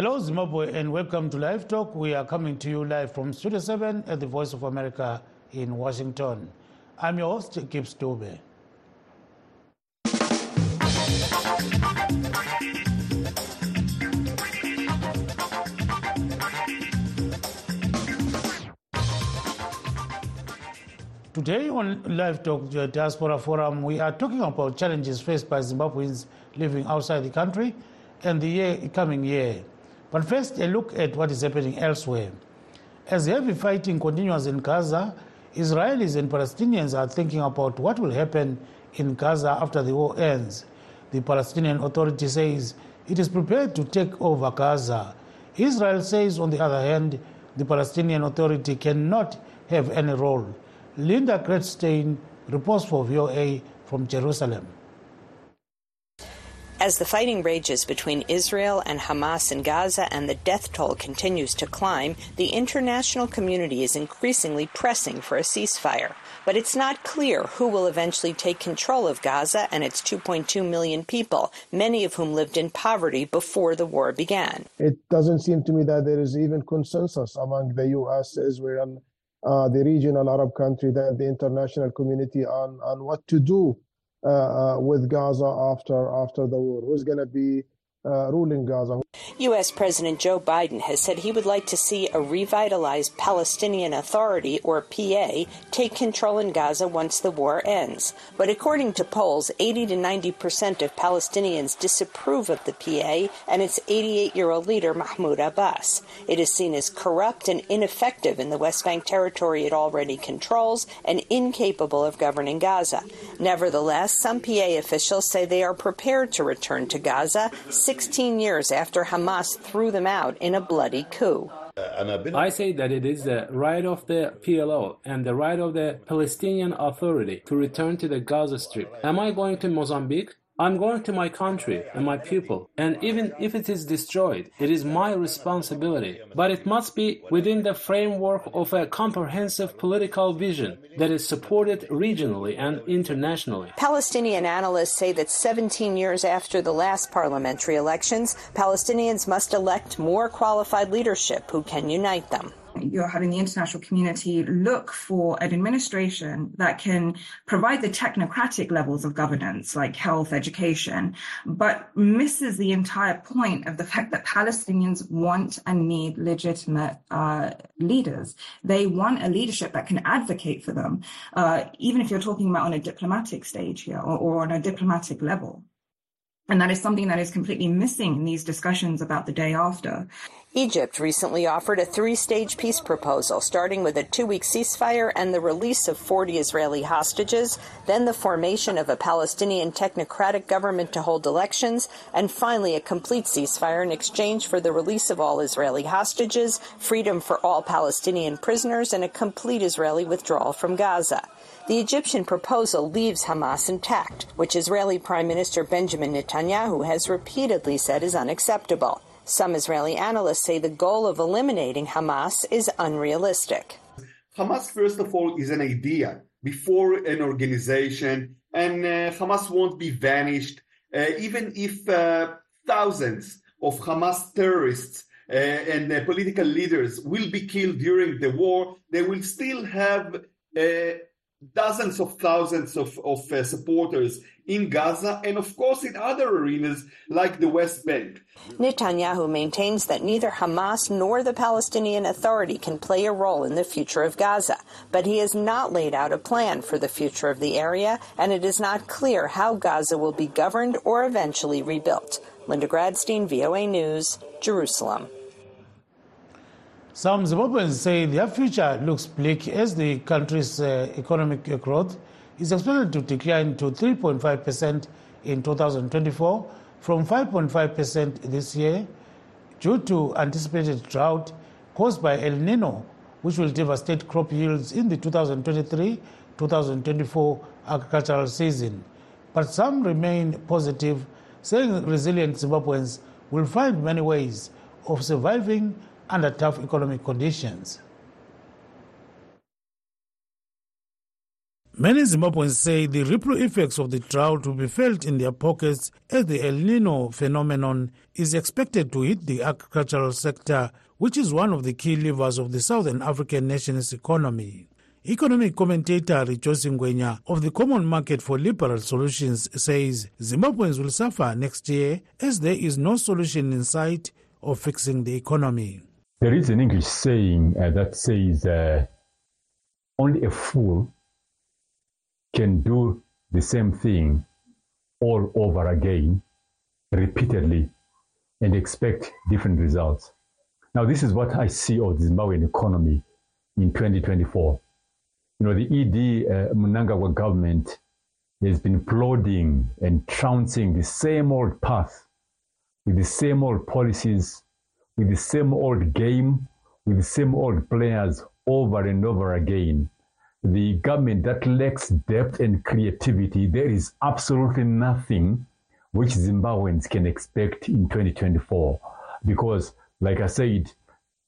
Hello, Zimbabwe, and welcome to Live Talk. We are coming to you live from Studio 7 at the Voice of America in Washington. I'm your host, Gibbs Dube. Today on Live Talk the Diaspora Forum, we are talking about challenges faced by Zimbabweans living outside the country and the year, coming year. But first, a look at what is happening elsewhere. As heavy fighting continues in Gaza, Israelis and Palestinians are thinking about what will happen in Gaza after the war ends. The Palestinian Authority says it is prepared to take over Gaza. Israel says, on the other hand, the Palestinian Authority cannot have any role. Linda Gradstein reports for VOA from Jerusalem. As the fighting rages between Israel and Hamas in Gaza and the death toll continues to climb, the international community is increasingly pressing for a ceasefire. But it's not clear who will eventually take control of Gaza and its 2.2 million people, many of whom lived in poverty before the war began. It doesn't seem to me that there is even consensus among the U.S., Israel, uh, the regional Arab country, the, the international community on, on what to do Uh, uh, with Gaza after after the war. Who's going to be uh, ruling Gaza. U.S. President Joe Biden has said he would like to see a revitalized Palestinian Authority, or PA, take control in Gaza once the war ends. But according to polls, 80 to 90 percent of Palestinians disapprove of the PA and its 88 year old leader, Mahmoud Abbas. It is seen as corrupt and ineffective in the West Bank territory it already controls and incapable of governing Gaza. Nevertheless, some PA officials say they are prepared to return to Gaza 16 years after Hamas threw them out in a bloody coup. I say that it is the right of the PLO and the right of the Palestinian Authority to return to the Gaza Strip. Am I going to Mozambique? I'm going to my country and my people, and even if it is destroyed, it is my responsibility. But it must be within the framework of a comprehensive political vision that is supported regionally and internationally. Palestinian analysts say that 17 years after the last parliamentary elections, Palestinians must elect more qualified leadership who can unite them you're having the international community look for an administration that can provide the technocratic levels of governance, like health, education, but misses the entire point of the fact that Palestinians want and need legitimate uh, leaders. They want a leadership that can advocate for them, uh, even if you're talking about on a diplomatic stage here or, or on a diplomatic level. And that is something that is completely missing in these discussions about the day after. Egypt recently offered a three stage peace proposal, starting with a two week ceasefire and the release of 40 Israeli hostages, then the formation of a Palestinian technocratic government to hold elections, and finally a complete ceasefire in exchange for the release of all Israeli hostages, freedom for all Palestinian prisoners, and a complete Israeli withdrawal from Gaza. The Egyptian proposal leaves Hamas intact, which Israeli Prime Minister Benjamin Netanyahu has repeatedly said is unacceptable. Some Israeli analysts say the goal of eliminating Hamas is unrealistic. Hamas, first of all, is an idea before an organization, and uh, Hamas won't be vanished, uh, even if uh, thousands of Hamas terrorists uh, and uh, political leaders will be killed during the war, they will still have uh, dozens of thousands of, of supporters in Gaza and, of course, in other arenas like the West Bank. Netanyahu maintains that neither Hamas nor the Palestinian Authority can play a role in the future of Gaza, but he has not laid out a plan for the future of the area, and it is not clear how Gaza will be governed or eventually rebuilt. Linda Gradstein, VOA News, Jerusalem. Some Zimbabweans say their future looks bleak as the country's uh, economic growth is expected to decline to 3.5% in 2024 from 5.5% this year due to anticipated drought caused by El Nino, which will devastate crop yields in the 2023-2024 agricultural season. But some remain positive, saying resilient Zimbabweans will find many ways of surviving under tough economic conditions. Many Zimbabweans say the ripple effects of the drought will be felt in their pockets as the El Nino phenomenon is expected to hit the agricultural sector, which is one of the key levers of the Southern African nation's economy. Economic commentator Rejoice Ngwenya of the Common Market for Liberal Solutions says Zimbabweans will suffer next year as there is no solution in sight of fixing the economy. There is an English saying uh, that says uh, only a fool can do the same thing all over again repeatedly and expect different results. Now, this is what I see of the Zimbabwean economy in 2024 you know, the ED uh, government has been plodding and trouncing the same old path with the same old policies, with the same old game, with the same old players over and over again. The government that lacks depth and creativity, there is absolutely nothing which Zimbabweans can expect in 2024. Because, like I said,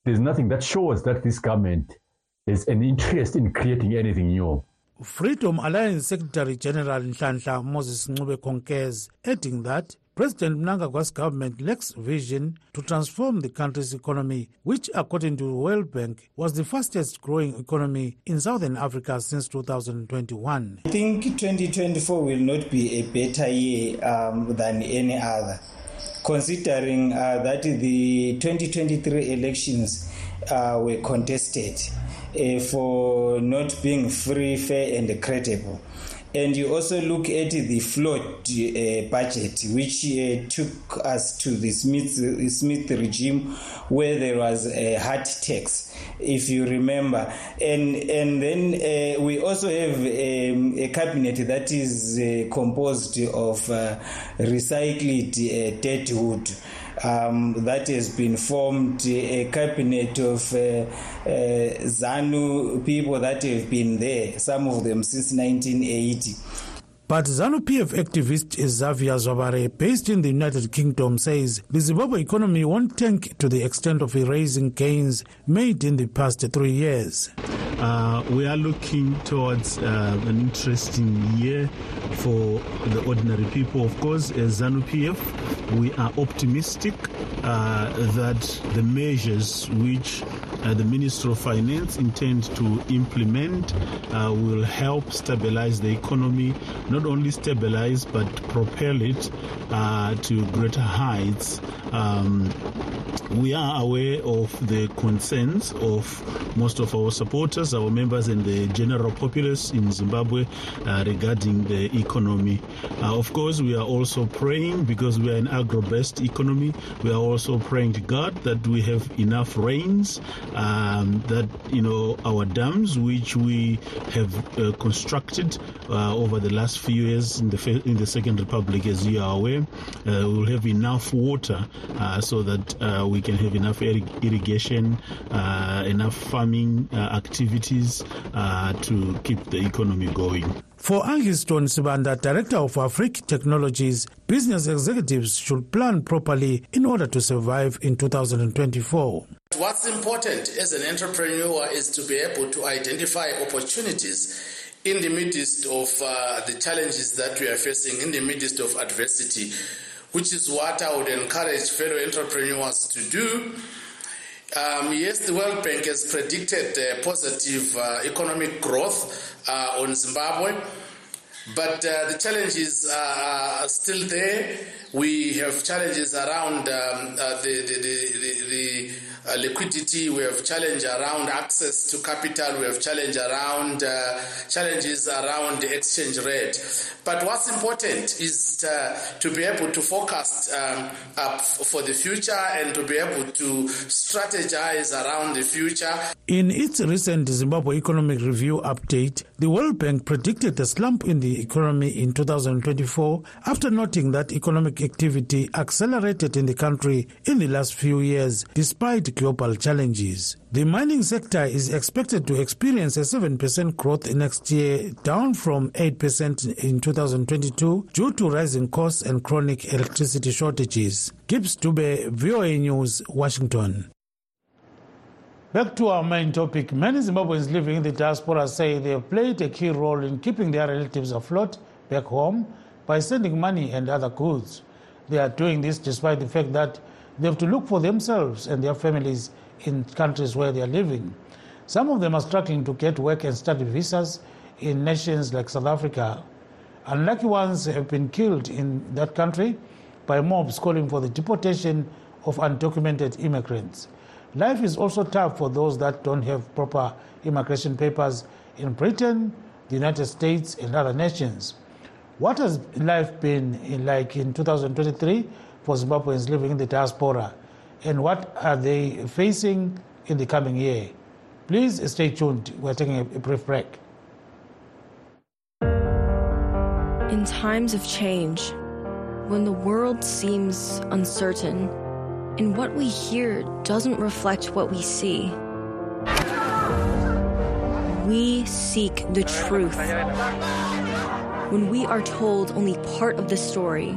there's nothing that shows that this government has an interest in creating anything new. Freedom Alliance Secretary General Nhlanhla Moses Ncube concurs, adding that President Mnangagwa's government lacks vision to transform the country's economy, which, according to World Bank, was the fastest growing economy in Southern Africa since 2021. I think 2024 will not be a better year um, than any other, considering uh, that the 2023 elections uh, were contested uh, for not being free, fair, and credible. And you also look at the flawed uh, budget, which uh, took us to the Smith, Smith regime, where there was a hard tax, if you remember. And and then uh, we also have um, a cabinet that is composed of recycled uh, deadwood um, that has been formed, a cabinet of uh, uh, ZANU people that have been there, some of them since 1980. But ZANU PF activist Xavier Zwabare, based in the United Kingdom, says the Zimbabwe economy won't tank to the extent of erasing gains made in the past three years. Uh, we are looking towards uh, an interesting year for the ordinary people. Of course, as ZANU PF, we are optimistic uh, that the measures which uh, the Minister of Finance intends to implement uh, will help stabilize the economy, not only stabilize but propel it to greater heights. Um, we are aware of the concerns of most of our supporters, our members, and the general populace in Zimbabwe uh, regarding the economy. Uh, of course, we are also praying because we are an agro based economy. We are also praying to God that we have enough rains um, that you know our dams, which we have uh, constructed uh, over the last few years in the in the Second Republic, as you are aware, uh, will have enough water uh, so that uh, we can have enough irrigation, uh, Uh, enough farming uh, activities uh, to keep the economy going. For Angiston Sibanda, Director of Afrique Technologies, business executives should plan properly in order to survive in 2024. What's important as an entrepreneur is to be able to identify opportunities in the midst of uh, the challenges that we are facing, in the midst of adversity, which is what I would encourage fellow entrepreneurs to do. Um, yes, the World Bank has predicted uh, positive uh, economic growth uh, on Zimbabwe, but uh, the challenges are still there. We have challenges around um, uh, the, the, the, the uh, liquidity, we have challenge around access to capital, we have challenge around uh, challenges around the exchange rate. But what's important is uh, to be able to focus um, for the future and to be able to strategize around the future. In its recent Zimbabwe Economic Review update, the World Bank predicted a slump in the economy in 2024 after noting that economic activity accelerated in the country in the last few years despite global challenges. The mining sector is expected to experience a 7% growth next year, down from 8% in 2022 due to rising costs and chronic electricity shortages. Gibbs Dube, VOA News, Washington. Back to our main topic. Many Zimbabweans living in the diaspora say they have played a key role in keeping their relatives afloat back home by sending money and other goods. They are doing this despite the fact that they have to look for themselves and their families in countries where they are living. Some of them are struggling to get work and study visas in nations like South Africa. Unlucky ones have been killed in that country by mobs calling for the deportation of undocumented immigrants. Life is also tough for those that don't have proper immigration papers in Britain, the United States, and other nations. What has life been like in 2023 for Zimbabweans living in the diaspora? And what are they facing in the coming year? Please stay tuned. We're taking a brief break. In times of change, when the world seems uncertain and what we hear doesn't reflect what we see, we seek the truth. When we are told only part of the story,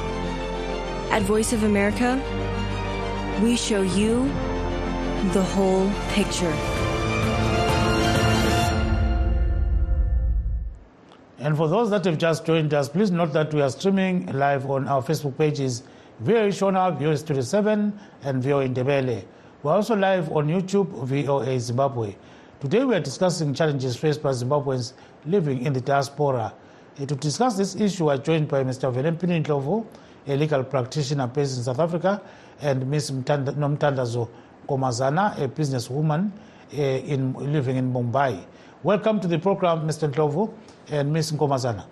At Voice of America, we show you the whole picture. And for those that have just joined us, please note that we are streaming live on our Facebook pages, VOA Shona, VOA Studio 7, and VOA Ndebele. We're also live on YouTube, VOA Zimbabwe. Today we are discussing challenges faced by Zimbabweans living in the diaspora. To discuss this issue, we are joined by Mr. Velempini Ndlovu, a legal practitioner based in South Africa, and Ms. Mtanda, Nomtandazo Nkomazana, a businesswoman uh, in, living in Mumbai. Welcome to the program, Mr. Ndlovu and Ms. Nkomazana.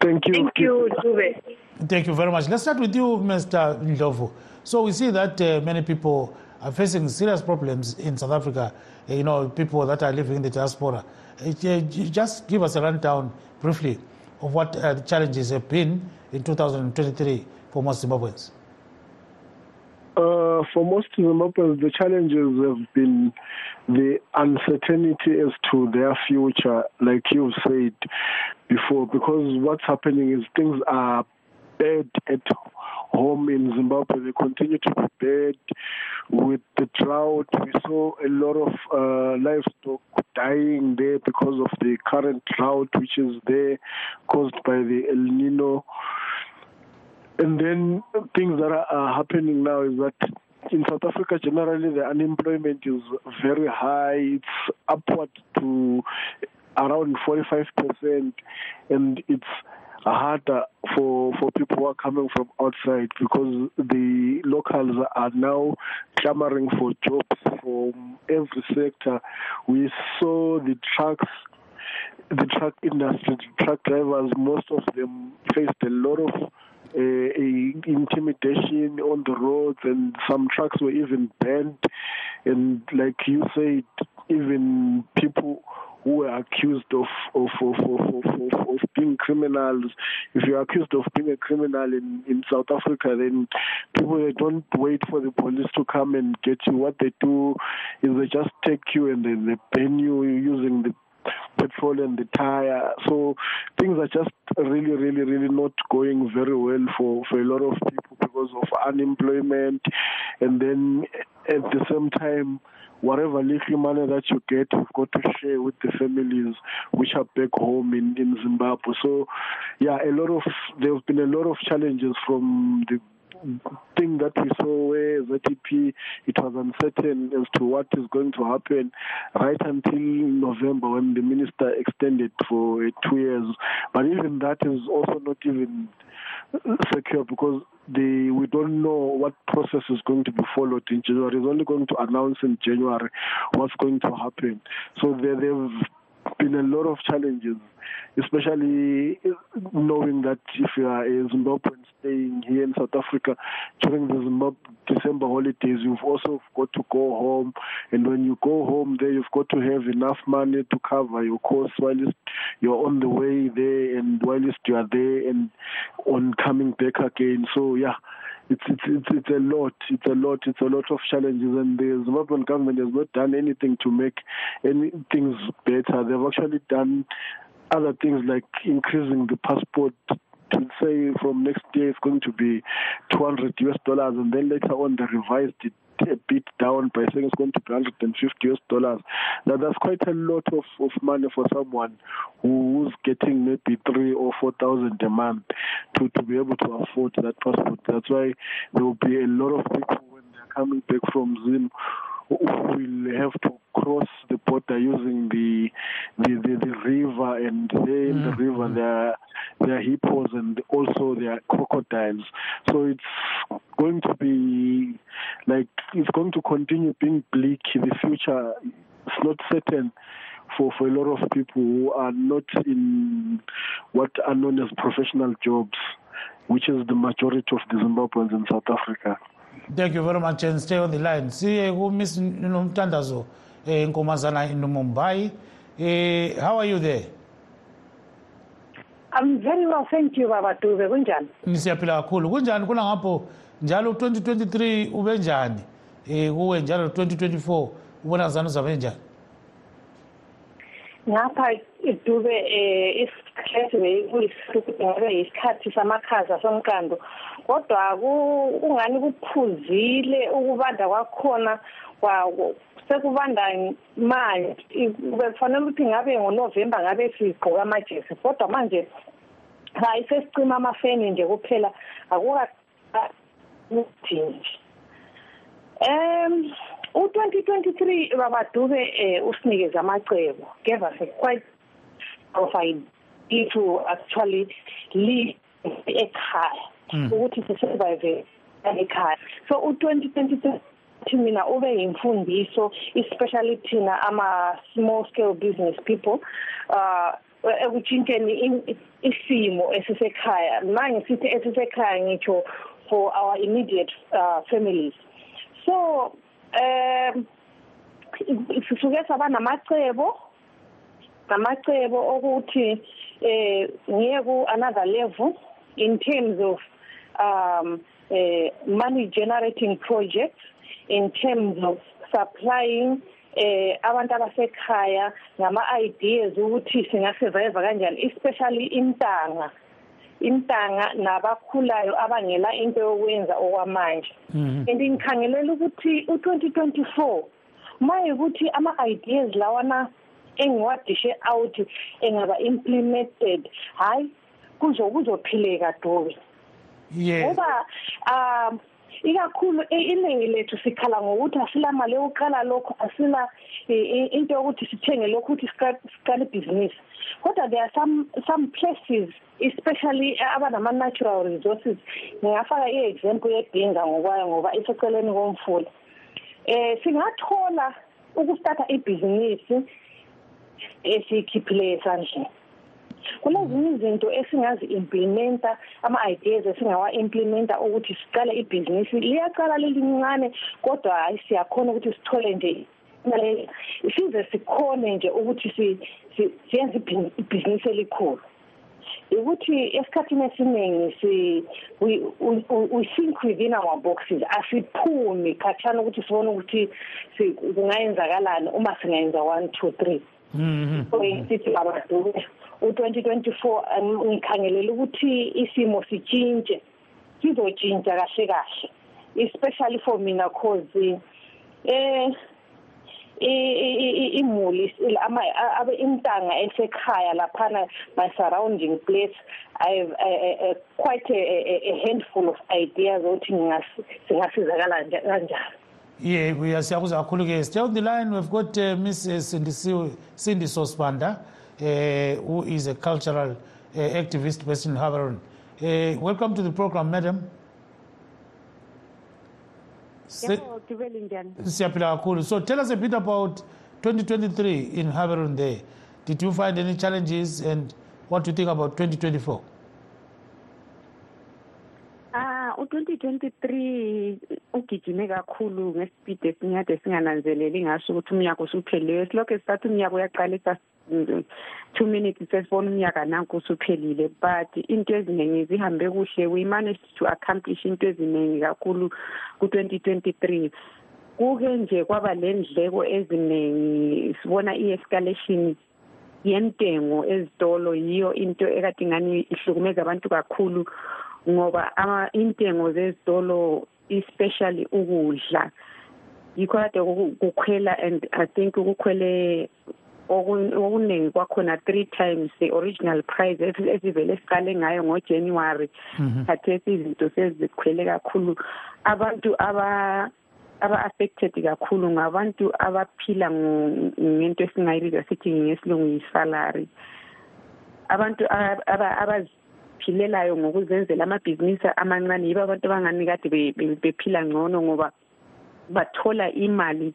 Thank you. Thank you, Dube. Thank you very much. Let's start with you, Mr. Ndlovu. So we see that uh, many people are facing serious problems in South Africa. Uh, you know, people that are living in the diaspora. Uh, just give us a rundown briefly of what uh, the challenges have been in 2023 for most Zimbabweans. Uh, for most Zimbabweans, the challenges have been the uncertainty as to their future, like you've said before, because what's happening is things are bad at home in Zimbabwe. They continue to be bad with the drought. We saw a lot of uh, livestock dying there because of the current drought, which is there caused by the El Nino. And then things that are happening now is that in South Africa, generally, the unemployment is very high. It's upward to around 45%, and it's harder for for people who are coming from outside because the locals are now clamoring for jobs from every sector. We saw the trucks the truck industry, the truck drivers, most of them faced a lot of uh, intimidation on the roads, and some trucks were even banned. And like you said, even people who were accused of of, of, of, of, of being criminals. If you're accused of being a criminal in, in South Africa, then people they don't wait for the police to come and get you. What they do is they just take you and then they ban you using the petrol and the tire. So things are just really, really, really not going very well for, for a lot of people because of unemployment. And then at the same time, whatever little money that you get, you've got to share with the families which are back home in, in Zimbabwe. So, yeah, a lot of there have been a lot of challenges from the thing that we saw where ZEP, it was uncertain as to what is going to happen right until November when the minister extended for two years. But even that is also not even secure because the we don't know what process is going to be followed in January. It's only going to announce in January what's going to happen. So they, they've been a lot of challenges, especially knowing that if you are a Zimbabwean staying here in South Africa during the Zimbabwe December holidays, you've also got to go home. And when you go home there, you've got to have enough money to cover your costs while you're on the way there and while you are there and on coming back again. So, yeah it's it's it's it's a lot. It's a lot. It's a lot of challenges, and the Zimbabwean government has not done anything to make any things better. They've actually done other things like increasing the passport to say from next year it's going to be 200 US dollars, and then later on they revised it a bit down by saying it's going to be 150 US dollars. Now that's quite a lot of, of money for someone who's getting maybe three or four thousand a month to, to be able to afford that passport. That's why there will be a lot of people when they're coming back from Zim who will have to cross the border using the the, the, the river and there in mm. the river mm. there are, there are hippos and also there are crocodiles so it's going to be like it's going to continue being bleak in the future it's not certain for, for a lot of people who are not in what are known as professional jobs, which is the majority of the Zimbabweans in South Africa. Thank you very much and stay on the line. See, ku Miss Nomtandazo in Nkomazana in Mumbai. Eh how are you there? I'm very well thank you baba Dube kunjani? Nisiyaphila kakhulu. Kunjani kuna ngapho njalo 2023 ube njani? Eh kuwe njalo 2024 ubona zanu zabe njani? ngapha idube eh isikhathi beyikuyisihlukudala isikhathi samakhaza somkando kodwa kungani kuphuzile ukubanda kwakhona sekubanda manje bekufanele ukuthi ngabe ngonovemba ngabe sigqoka amajesi kodwa manje hayi sesicima amafeni nje kuphela akukathi nje um u-2023 babadube eh usinikeze amacebo. Gave us a quite of idea to actually live ekhaya ukuthi sisurvive ekhaya. So u-2023 mina ube yimfundiso especially thina ama-small scale business people uh ekutshintsheni isimo esisekhaya. Manje sithi esisekhaya ngitsho for our immediate uh, families. So um sisuke saba namacebo namacebo okuthi eh ngiye ku another level in terms of um uh, money generating projects in terms of supplying eh abantu abasekhaya ngama ideas ukuthi singasurvive kanjani especially intanga. Intanga nabakhulayo abangela into yokwenza okwamanje. And ngikhangelela ukuthi u2024 maye ukuthi ama ideas lawana engiwadishe out engaba implemented hayi kuzo kuzophileka dobe ngoba um ikakhulu iningi lethu sikhala ngokuthi asila mali yokuqala lokho asila into yokuthi sithenge lokhu ukuthi siqale ibhizinisi. Kodwa there are some some places especially abanama-natural resources ngingafaka i-example yedinga ngokwayo ngoba iseceleni komfula. Um singathola ukustarta ibhizinisi esiyikhiphileyo esandleni. Kunezinye izinto esingazi-implimenta ama-ideas esingawa-implimenta ukuthi siqale ibhizinisi liyaqala lilincane kodwa hayi siyakhona ukuthi sithole nje size sikhone nje ukuthi siyenze ibhizinisi elikhulu. Ukuthi esikhathini esiningi si we, we, think within our boxes asiphumi khathana ukuthi sibone ukuthi kungayenzakalani uma singayenza one two three. So sithi babadube u-2024 ngikhangelela ukuthi isimo sitshintshe sizotshintsha kahle kahle especially for mina cause eh imuli abe intanga esekhaya laphana my surrounding place i have a, a, quite a, a handful of ideas ukuthi singasizakala kanjani Yeah, we are siyabuza kakhulu ke. Stay on the line. We've got uh, Miss Cindy, Cindy Sospanda, uh, who is a cultural uh, activist based in Gaborone. Uh, welcome to the program, madam. Siyaphila kakhulu. So tell us a bit about 2023 in Gaborone there. Did you find any challenges and what do you think about 2024? U2023 ugijime kakhulu ngespeed esinyade singananzeleli ngaso ukuthi umnyaka usuphelile silokho sisathi umnyaka uyaqalisa two minutes sesibona umnyaka nanku usuphelile. But into eziningi zihambe kuhle. We managed to accomplish into eziningi kakhulu ku-2023 kuke nje kwaba lendleko eziningi. Sibona i-escalation yentengo ezitolo yiyo into ekade ngani ihlukumeza abantu kakhulu. Ngoba intengo zezitolo especially ukudla yikho kade kukhwela and i think kukhwele okuningi kwakhona three times the original price esivele siqale ngayo ngojanuary khathesi izinto sezikhwele kakhulu. Abantu aba aba-affected kakhulu ngabantu abaphila ngento esingayibiza sithi ngesilungu yi-salary. Abantu abaziphilelayo ngokuzenzela amabhizinisi amancane yibo abantu abangani kade bephila ngcono ngoba bathola imali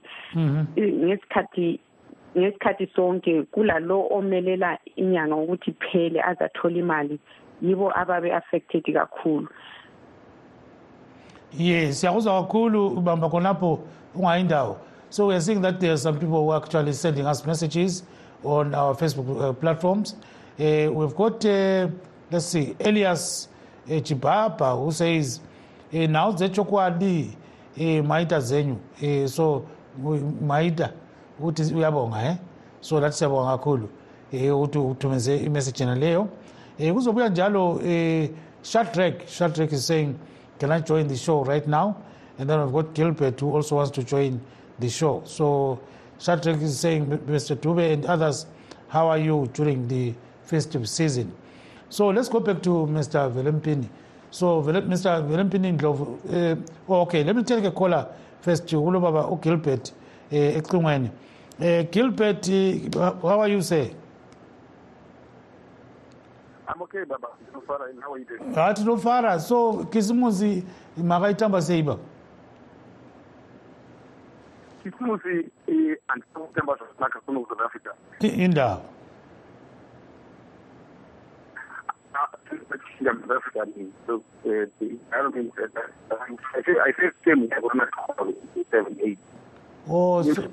ngesikhathi ngesikhathi sonke kulalo omelela inyanga ukuthi phele azathola imali. Yibo ababe affected kakhulu. Yes siyakuzwa kakhulu ubamba khonapho ungayindawo so weare seeing that there are some people who are actually sending us messages on our facebook uh, platforms. Uh, we've got uh, let's see elias uh, chibaba who says uh, nhau dzechokwadi uh, maita zenyu. So maita ukuthi uyabonga eh? So lathi siyabonga kakhulu. Eh ukuthi uthumeze imessage yena leyo. Eh kuzobuya njalo eh Shadrack Shadrack is saying can I join the show right now? And then we've got Gilbert who also wants to join the show. So Shadrack is saying Mr. Dube and others how are you during the festive season so let's go back to Mr. Velempini so Mr. Velempini Ndlovu uh, oh, okay let me take a caller first ulo baba uGilbert eh ecingweni eh Gilbert how are you say I'm okay baba ndinofara how are you doing ha tinofara so kisimusi makaitamba sei baba kisimusi anditamba zvakanaka kuno kusouth africa indaba South Africa, so, uh, I don't think that, that I say I say same seven eight. Oh, so,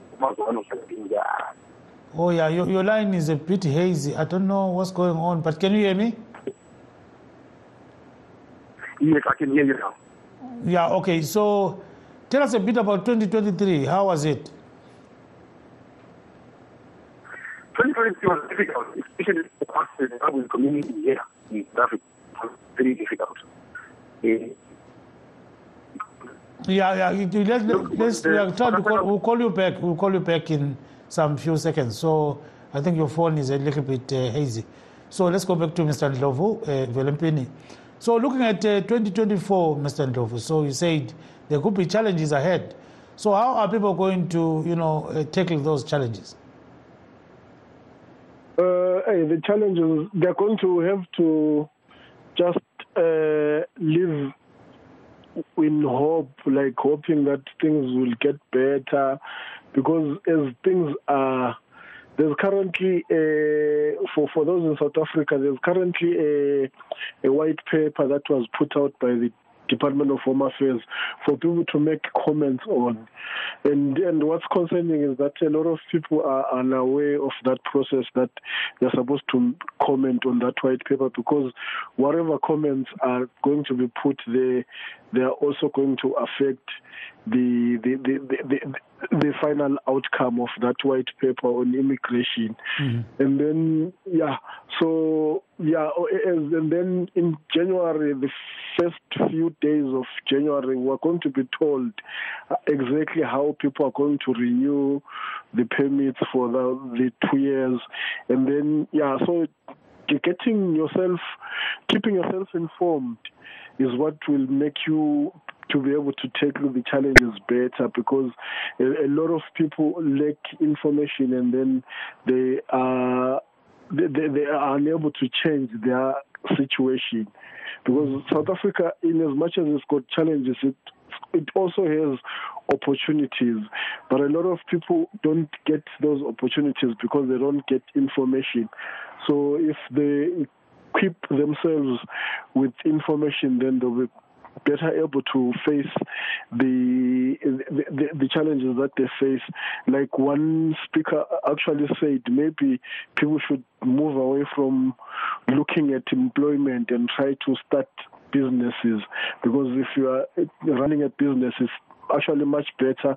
oh yeah, your, your line is a bit hazy. I don't know what's going on, but can you hear me? Yes, I can hear you now. Yeah, okay. So tell us a bit about 2023. How was it? 2023 was difficult, especially for us in the community here in South Africa. Very difficult. Uh, yeah, yeah. Let's, let's, we are trying to call, we'll call you back. We'll call you back in some few seconds. So I think your phone is a little bit uh, hazy. So let's go back to Mr. Ndlovu, uh, Velempini. So looking at uh, 2024, Mr. Ndlovu, so you said there could be challenges ahead. So how are people going to, you know, uh, tackle those challenges? Uh, hey, the challenges, they're going to have to just uh, live in hope, like hoping that things will get better, because as things are, there's currently a, for for those in South Africa, there's currently a a white paper that was put out by the Department of Home Affairs for people to make comments on. And and what's concerning is that a lot of people are unaware of that process that they're supposed to comment on that white paper because whatever comments are going to be put there, they are also going to affect the the the, the, the the final outcome of that white paper on immigration. Mm-hmm. And then, yeah, so, yeah, and then in January, the first few days of January, we're going to be told exactly how people are going to renew the permits for the, the two years. And then, yeah, so getting yourself, keeping yourself informed is what will make you to be able to tackle the challenges better because a, a lot of people lack information and then they are they, they, they are unable to change their situation because South Africa, in as much as it's got challenges, it it also has opportunities, but a lot of people don't get those opportunities because they don't get information. So if they equip themselves with information, then they'll be better able to face the, the the challenges that they face. Like one speaker actually said, maybe people should move away from looking at employment and try to start businesses because if you are running a business, it's actually much better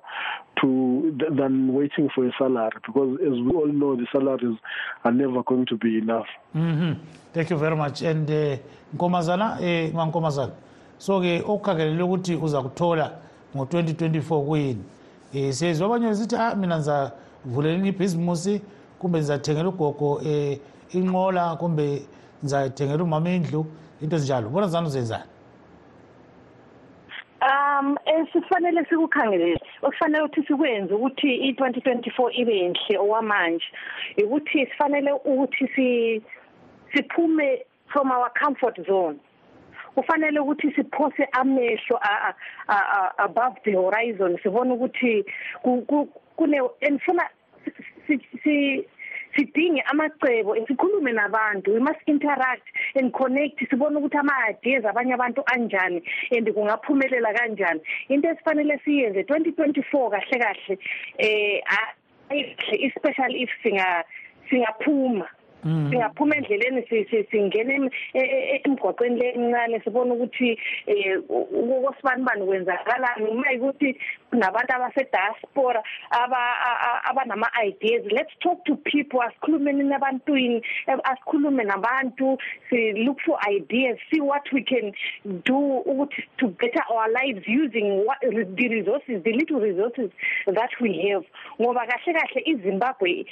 to than waiting for a salary because as we all know the salaries are never going to be enough. Mm-hmm. thank you very much. And uh, nkomazana eh, mankomazana so-ke okukhangelele ukuthi uza kuthola ngo-2024 kuyini um siyezwa abanye besithi ah mina ngizavulelela ibhizimusi kumbe ngizathengela ugogo um inqola kumbe ngizathengela umama indlu into ezinjalo. Bona zani uzenzani um esifanele sikukhangelele. Okufanele ukuthi sikwenze ukuthi i-2024 ibe yinhle okwamanje ukuthi sifanele ukuthi siphume from our comfort zone. Kufanele ukuthi siphose amehlo above the horizon sibone ukuthi kune andifuna sidinge amacebo sikhulume nabantu. We must interact and connect. Sibone ukuthi ama-ideas abanye abantu anjani and kungaphumelela kanjani. Into esifanele siyenze 2024 kahle kahle eh especially if singa singaphuma. Singaphuma endleleni singene emgwaqweni lencane sibona ukuthi eh ukosibanibani kwenzakalani? Uma ukuthi kunabantu abase-diaspora abanama ideas let's talk to people asikhulumeni nabantwini asikhulume nabantu si look for ideas see what we can do ukuthi to better our lives using what, the resources the little resources that we have. Ngoba kahle kahle iZimbabwe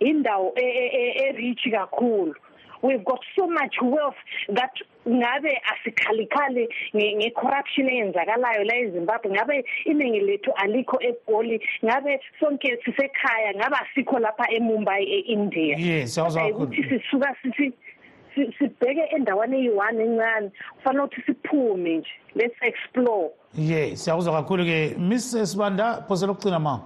indawo erich kakhulu. We've got so much wealth that ngabe asikhalikhali ngecorruption eyenzakalayo la eZimbabwe. Ngabe iningi lethu alikho eGoli ngabe sonke sisekhaya ngabe asikho lapha eMumbai eIndia. Yes ukuthi sisuka sithi sibheke endaweni eyi-one encane kufanele ukuthi siphume nje let's explore. Ye siyakuzwa kakhulu ke miss sibanda phosela ukucina mama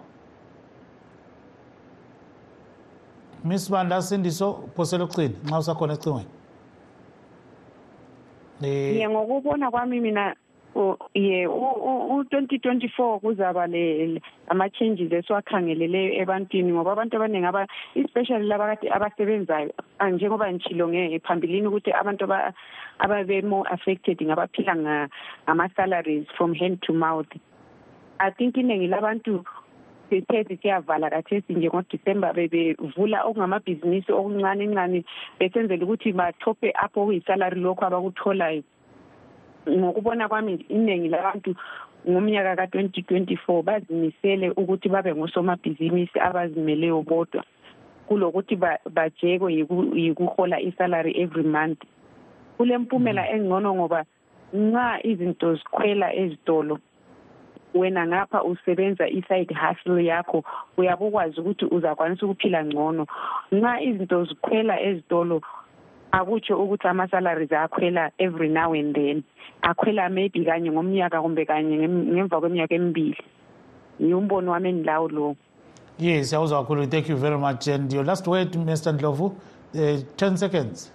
Miss Banda Sindiso phosela ucini nxa usakhona ecingweni ye ngokubona kwami mina ye u-2024 kuzaba le ama-changes esiwakhangeleleyo ebantwini ngoba abantu abaningi aba especially laba kade abasebenzayo njengoba ngitshilo phambilini ukuthi abantu ababe-more affected ngabaphila ngama-salaries from hand to mouth. I think iningi labantu sithe siyavala kathesi nje ngodisemba bebevula okungamabhizinisi okuncane ncane besenzela ukuthi bathophe up okuyisalari lokhu abakutholayo. Ngokubona kwami iningi labantu ngomnyaka ka-twenty twenty-four bazimisele ukuthi babe ngosomabhizinisi abazimeleyo bodwa kulokuthi bajekwe yikuhola isalary every month. Kule mpumela engcono ngoba nxa izinto zikhwela ezitolo wena ngapha usebenza i-side hustle yakho uyabe ukwazi ukuthi uzakwanisa ukuphila ngcono. Nxa izinto zikhwela ezitolo akutsho ukuthi ama-salaries akhwela every now and then. Akhwela maybe kanye ngomnyaka kumbe kanye ngemva kweminyaka emibili. Yiwumbono wami endilawo lowo yes siyawuzwa kakhulu thank you very much. And your last word mr ndlovu uh, 10 seconds.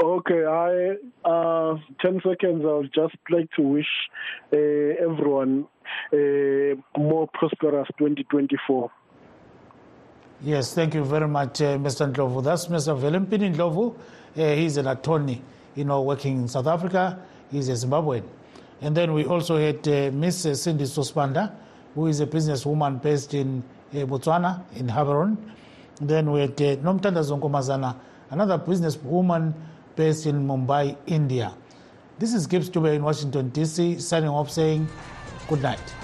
Okay, I uh, ten seconds. I would just like to wish uh, everyone a more prosperous 2024. Yes, thank you very much, uh, Mr. Ndlovu. That's Mr. Velempini Ndlovu. Uh, he's an attorney, you know, working in South Africa. He's a Zimbabwean. And then we also had uh, Miss Sindiso Sibanda, who is a businesswoman based in uh, Botswana, in Gaborone. Then we had uh, Nomtandazo Nkomazana, another businesswoman based in Mumbai, India. This is Gibbs Dube in Washington, D.C., signing off saying good night.